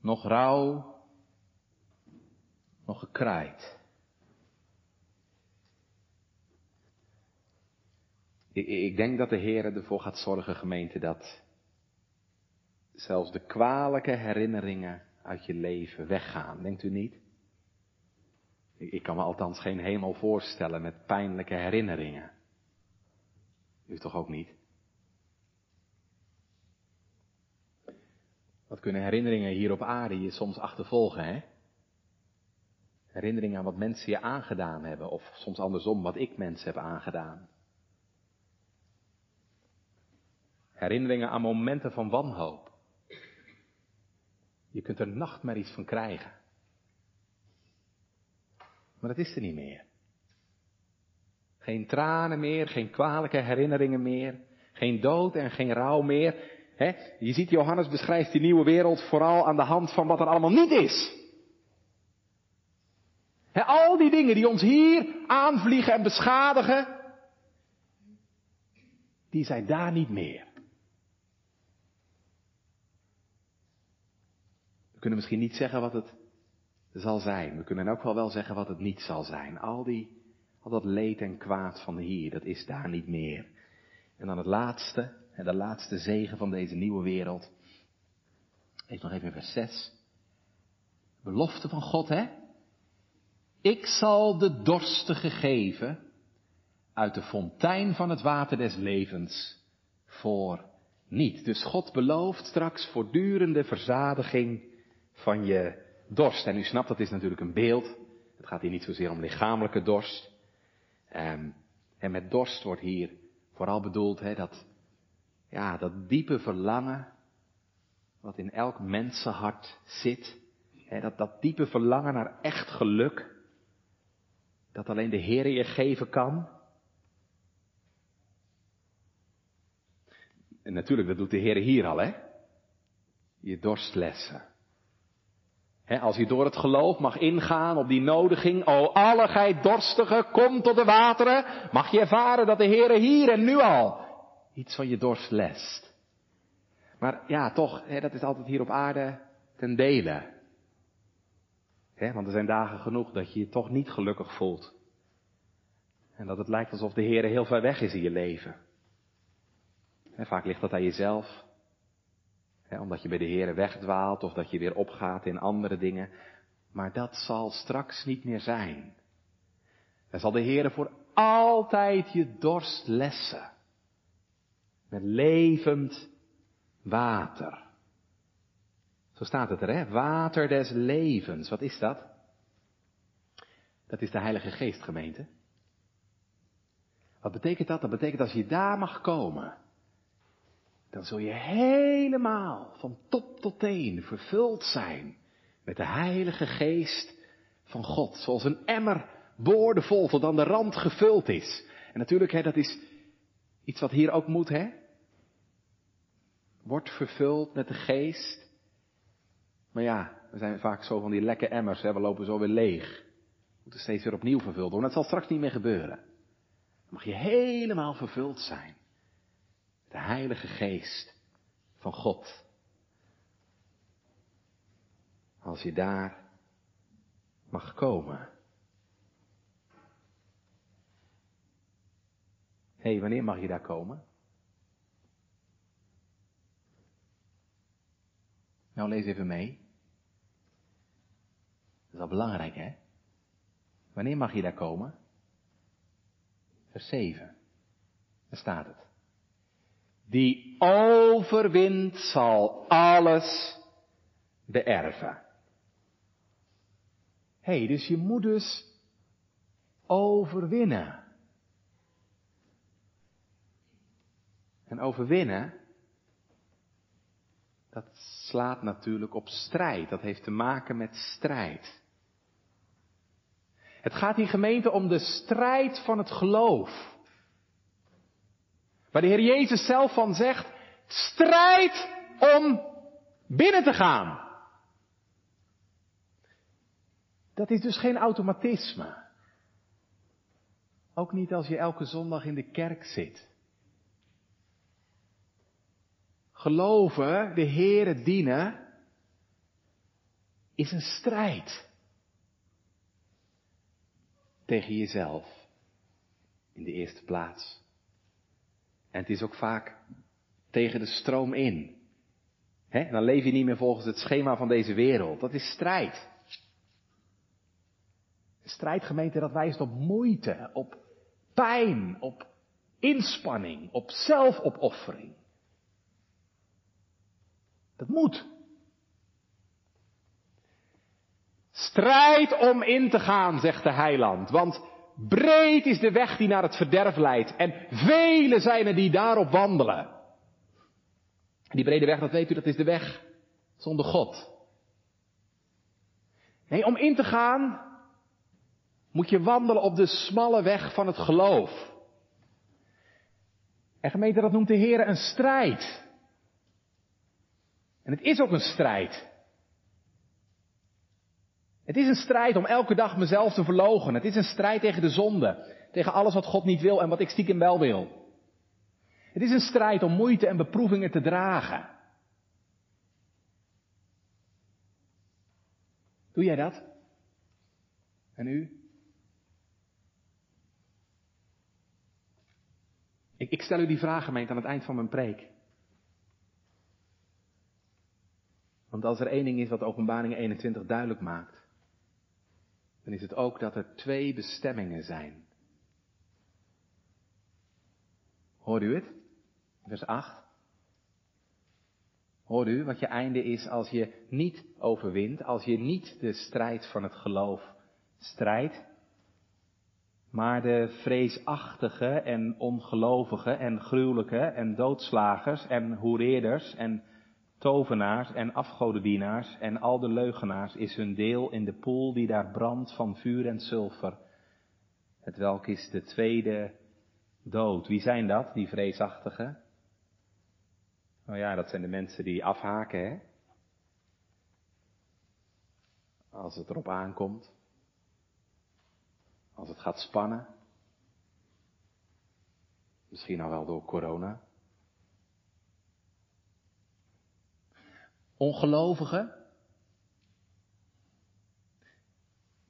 Nog rouw. Nog gekraaid. Ik, ik denk dat de Heer ervoor gaat zorgen, gemeente, dat zelfs de kwalijke herinneringen uit je leven weggaan. Denkt u niet? Ik, kan me althans geen hemel voorstellen met pijnlijke herinneringen. U toch ook niet? Wat kunnen herinneringen hier op aarde je soms achtervolgen, hè? Herinneringen aan wat mensen je aangedaan hebben, of soms andersom, wat ik mensen heb aangedaan. Herinneringen aan momenten van wanhoop. Je kunt er nachtmerries van krijgen. Maar dat is er niet meer. Geen tranen meer, geen kwalijke herinneringen meer, geen dood en geen rouw meer. Je ziet, Johannes beschrijft die nieuwe wereld vooral aan de hand van wat er allemaal niet is. al die dingen die ons hier aanvliegen en beschadigen, die zijn daar niet meer. We kunnen misschien niet zeggen wat het zal zijn. We kunnen ook wel wel zeggen wat het niet zal zijn. Al, die, al dat leed en kwaad van hier, dat is daar niet meer. En dan het laatste, de laatste zegen van deze nieuwe wereld. Even nog even in vers 6. Belofte van God, hè? Ik zal de dorstige geven uit de fontein van het water des levens voor niet. Dus God belooft straks voortdurende verzadiging van je dorst. En u snapt, dat is natuurlijk een beeld. Het gaat hier niet zozeer om lichamelijke dorst. Um, en met dorst wordt hier vooral bedoeld hè, dat, ja, dat diepe verlangen wat in elk mensenhart zit. Dat, dat diepe verlangen naar echt geluk. Dat alleen de Heer je geven kan. En natuurlijk, dat doet de Heer hier al, hè? Je dorstlessen als je door het geloof mag ingaan op die nodiging, o alle gij dorstige, kom tot de wateren, mag je ervaren dat de Heere hier en nu al iets van je dorst lest. Maar ja, toch, dat is altijd hier op aarde ten dele. want er zijn dagen genoeg dat je je toch niet gelukkig voelt. En dat het lijkt alsof de Heere heel ver weg is in je leven. vaak ligt dat aan jezelf omdat je bij de Heer wegdwaalt of dat je weer opgaat in andere dingen. Maar dat zal straks niet meer zijn. Dan zal de Heer voor altijd je dorst lessen. Met levend water. Zo staat het er, hè? Water des levens. Wat is dat? Dat is de Heilige Geest, gemeente. Wat betekent dat? Dat betekent als je daar mag komen, dan zul je helemaal van top tot teen vervuld zijn met de Heilige Geest van God. Zoals een emmer boordevol tot aan de rand gevuld is. En natuurlijk, hè, dat is iets wat hier ook moet, hè? Wordt vervuld met de Geest. Maar ja, we zijn vaak zo van die lekke emmers, hè? we lopen zo weer leeg. We moeten steeds weer opnieuw vervuld worden. Dat zal straks niet meer gebeuren. Dan mag je helemaal vervuld zijn. De Heilige Geest van God. Als je daar mag komen. Hé, hey, wanneer mag je daar komen? Nou, lees even mee. Dat is wel belangrijk, hè? Wanneer mag je daar komen? Vers 7. Daar staat het. Die overwint zal alles beërven. Hé, hey, dus je moet dus overwinnen. En overwinnen, dat slaat natuurlijk op strijd. Dat heeft te maken met strijd. Het gaat in gemeente om de strijd van het geloof. Waar de Heer Jezus zelf van zegt, strijd om binnen te gaan. Dat is dus geen automatisme. Ook niet als je elke zondag in de kerk zit. Geloven, de Heere dienen, is een strijd. Tegen jezelf. In de eerste plaats. En het is ook vaak tegen de stroom in. He? Dan leef je niet meer volgens het schema van deze wereld. Dat is strijd. Strijdgemeente dat wijst op moeite, op pijn, op inspanning, op zelfopoffering. Dat moet. Strijd om in te gaan, zegt de heiland, want breed is de weg die naar het verderf leidt en vele zijn er die daarop wandelen. Die brede weg, dat weet u, dat is de weg zonder God. Nee, om in te gaan moet je wandelen op de smalle weg van het geloof. En gemeente, dat noemt de Heer een strijd. En het is ook een strijd. Het is een strijd om elke dag mezelf te verlogen. Het is een strijd tegen de zonde. Tegen alles wat God niet wil en wat ik stiekem wel wil. Het is een strijd om moeite en beproevingen te dragen. Doe jij dat? En u? Ik, ik stel u die vraag, gemeente, aan het eind van mijn preek. Want als er één ding is wat Openbaring 21 duidelijk maakt, dan is het ook dat er twee bestemmingen zijn. Hoort u het? Vers 8. Hoort u wat je einde is als je niet overwint, als je niet de strijd van het geloof strijdt, maar de vreesachtige en ongelovige en gruwelijke en doodslagers en hoereerders en tovenaars en afgodendienaars en al de leugenaars is hun deel in de poel die daar brandt van vuur en zilver. Het welk is de tweede dood. Wie zijn dat, die vreesachtigen? Nou ja, dat zijn de mensen die afhaken, hè? Als het erop aankomt. Als het gaat spannen. Misschien al wel door corona. Ongelovigen.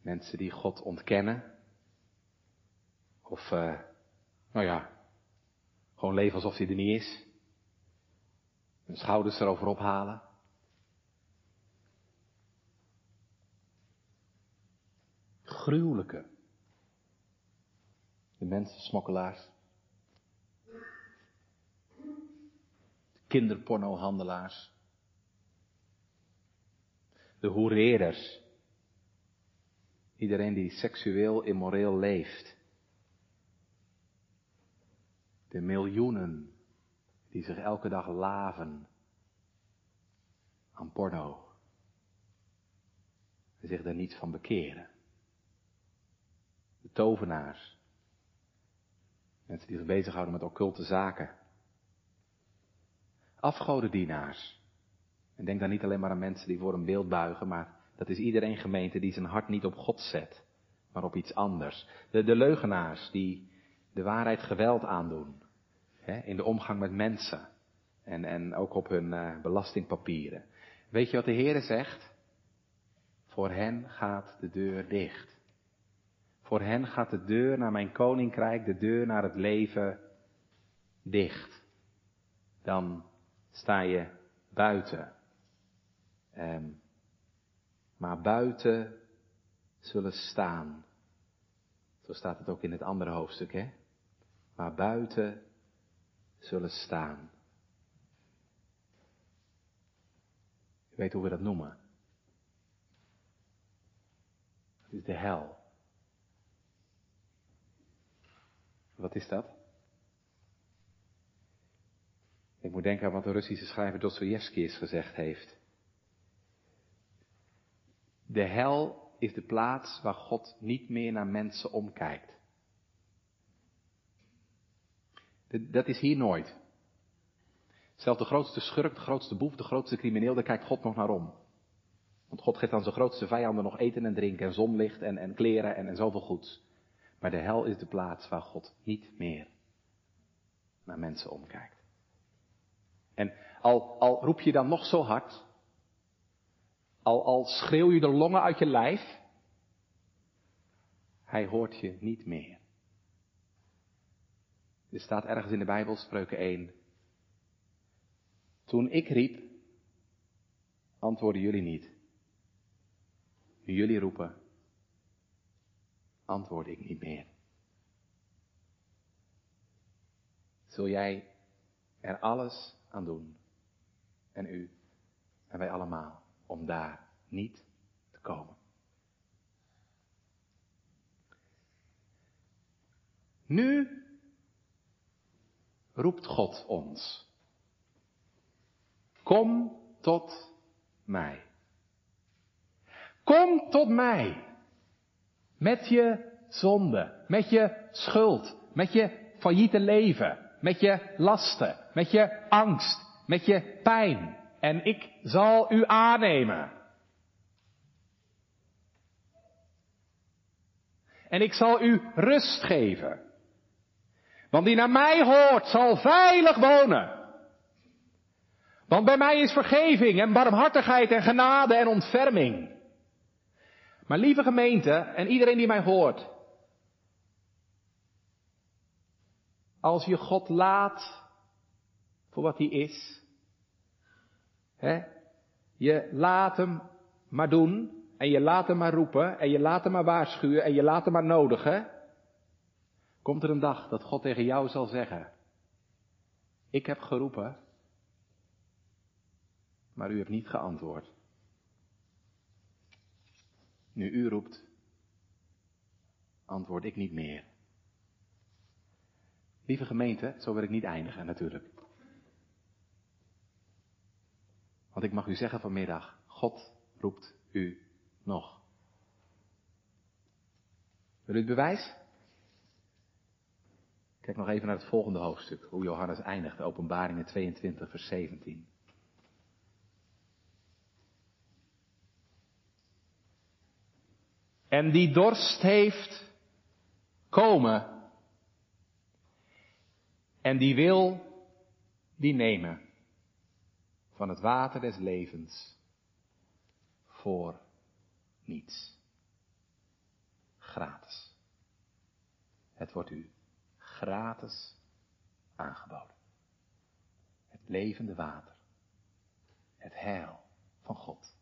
Mensen die God ontkennen. Of, uh, nou ja, gewoon leven alsof hij er niet is. Hun schouders erover ophalen. gruwelijke. De mensensmokkelaars. kinderpornohandelaars, de hoereerders, iedereen die seksueel immoreel leeft, de miljoenen die zich elke dag laven aan porno. En zich daar niet van bekeren. De tovenaars, mensen die zich bezighouden met occulte zaken, afgodendienaars. En denk dan niet alleen maar aan mensen die voor een beeld buigen, maar dat is iedereen gemeente die zijn hart niet op God zet, maar op iets anders. De, de leugenaars die de waarheid geweld aandoen, hè, in de omgang met mensen en, en ook op hun uh, belastingpapieren. Weet je wat de Heer zegt? Voor hen gaat de deur dicht. Voor hen gaat de deur naar mijn koninkrijk, de deur naar het leven dicht. Dan sta je buiten. Um, maar buiten zullen staan. Zo staat het ook in het andere hoofdstuk, hè? Maar buiten zullen staan. Weet hoe we dat noemen. Het is de hel. Wat is dat? Ik moet denken aan wat de Russische schrijver Dostoevsky eens gezegd heeft. De hel is de plaats waar God niet meer naar mensen omkijkt. Dat is hier nooit. Zelfs de grootste schurk, de grootste boef, de grootste crimineel, daar kijkt God nog naar om. Want God geeft aan zijn grootste vijanden nog eten en drinken en zonlicht en, en kleren en, en zoveel goeds. Maar de hel is de plaats waar God niet meer naar mensen omkijkt. En al, al roep je dan nog zo hard, al, al schreeuw je de longen uit je lijf, hij hoort je niet meer. Er staat ergens in de Bijbel, spreuken 1. Toen ik riep, antwoorden jullie niet. Jullie roepen, antwoord ik niet meer. Zul jij er alles aan doen. En u en wij allemaal om daar niet te komen. Nu roept God ons. Kom tot mij. Kom tot mij. Met je zonde, met je schuld, met je failliete leven, met je lasten, met je angst, met je pijn. En ik zal u aannemen. En ik zal u rust geven. Want die naar mij hoort zal veilig wonen. Want bij mij is vergeving en barmhartigheid en genade en ontferming. Maar lieve gemeente en iedereen die mij hoort. Als je God laat voor wat hij is. Hè? Je laat hem maar doen en je laat hem maar roepen en je laat hem maar waarschuwen en je laat hem maar nodigen. Komt er een dag dat God tegen jou zal zeggen, ik heb geroepen, maar u hebt niet geantwoord. Nu u roept, antwoord ik niet meer. Lieve gemeente, zo wil ik niet eindigen natuurlijk. Want ik mag u zeggen vanmiddag, God roept u nog. Wil u het bewijs? Kijk nog even naar het volgende hoofdstuk, hoe Johannes eindigt, openbaringen 22, vers 17. En die dorst heeft, komen. En die wil, die nemen van het water des levens voor niets. Gratis. Het wordt u gratis aangeboden. Het levende water. Het heil van God.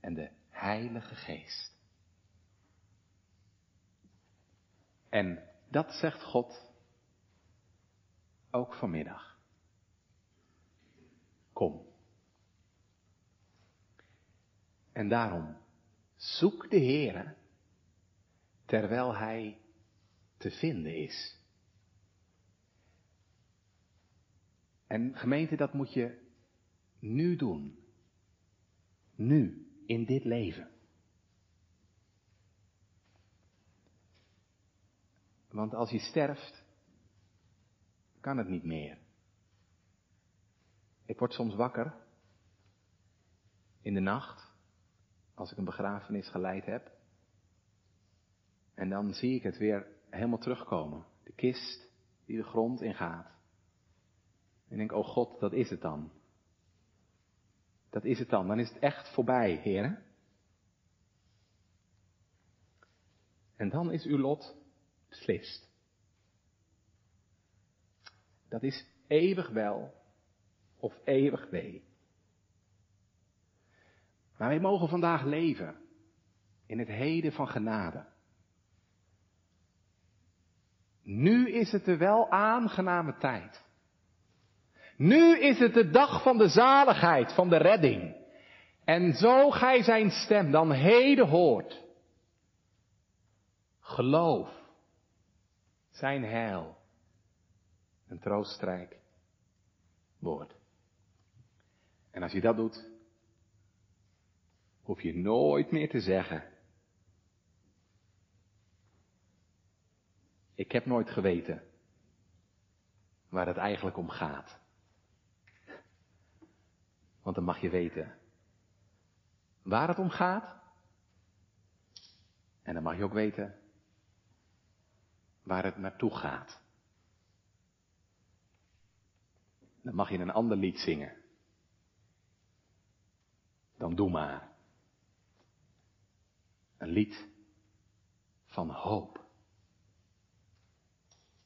En de Heilige Geest. En dat zegt God ook vanmiddag. Kom. En daarom zoek de Heere terwijl Hij te vinden is. En gemeente, dat moet je nu doen. Nu, in dit leven. Want als je sterft, kan het niet meer. Ik word soms wakker in de nacht, als ik een begrafenis geleid heb. En dan zie ik het weer helemaal terugkomen. De kist die de grond ingaat. En ik denk, oh God, dat is het dan. Dat is het dan. Dan is het echt voorbij, heren. En dan is uw lot beslist. Dat is eeuwig wel of eeuwig wee. Maar wij mogen vandaag leven in het heden van genade. Nu is het de wel aangename tijd. Nu is het de dag van de zaligheid, van de redding. En zo gij zijn stem dan heden hoort. Geloof zijn heil. Een troostrijk woord. En als je dat doet, hoef je nooit meer te zeggen. Ik heb nooit geweten waar het eigenlijk om gaat. Want dan mag je weten waar het om gaat. En dan mag je ook weten waar het naartoe gaat. Dan mag je een ander lied zingen. Dan doe maar. Een lied van hoop.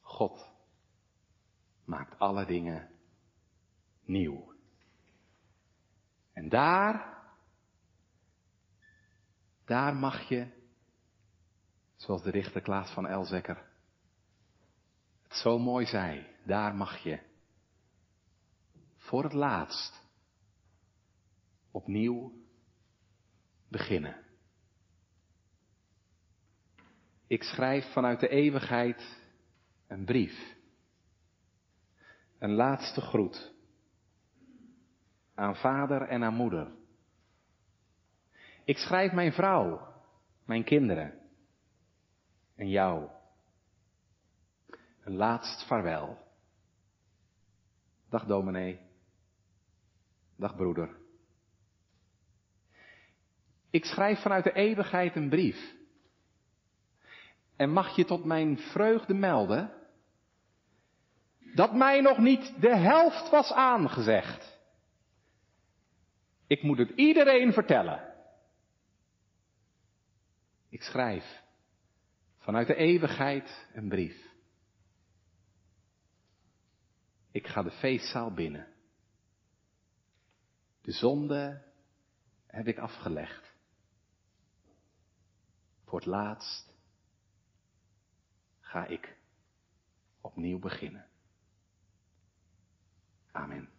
God maakt alle dingen nieuw. En daar, daar mag je, zoals de dichter Klaas van Elzekker het zo mooi zei, daar mag je voor het laatst opnieuw beginnen. Ik schrijf vanuit de eeuwigheid een brief. Een laatste groet aan vader en aan moeder. Ik schrijf mijn vrouw, mijn kinderen en jou. Een laatst vaarwel. Dag dominee. Dag broeder. Ik schrijf vanuit de eeuwigheid een brief. En mag je tot mijn vreugde melden dat mij nog niet de helft was aangezegd. Ik moet het iedereen vertellen. Ik schrijf vanuit de eeuwigheid een brief. Ik ga de feestzaal binnen. De zonde heb ik afgelegd. Voor het laatst ga ik opnieuw beginnen. Amen.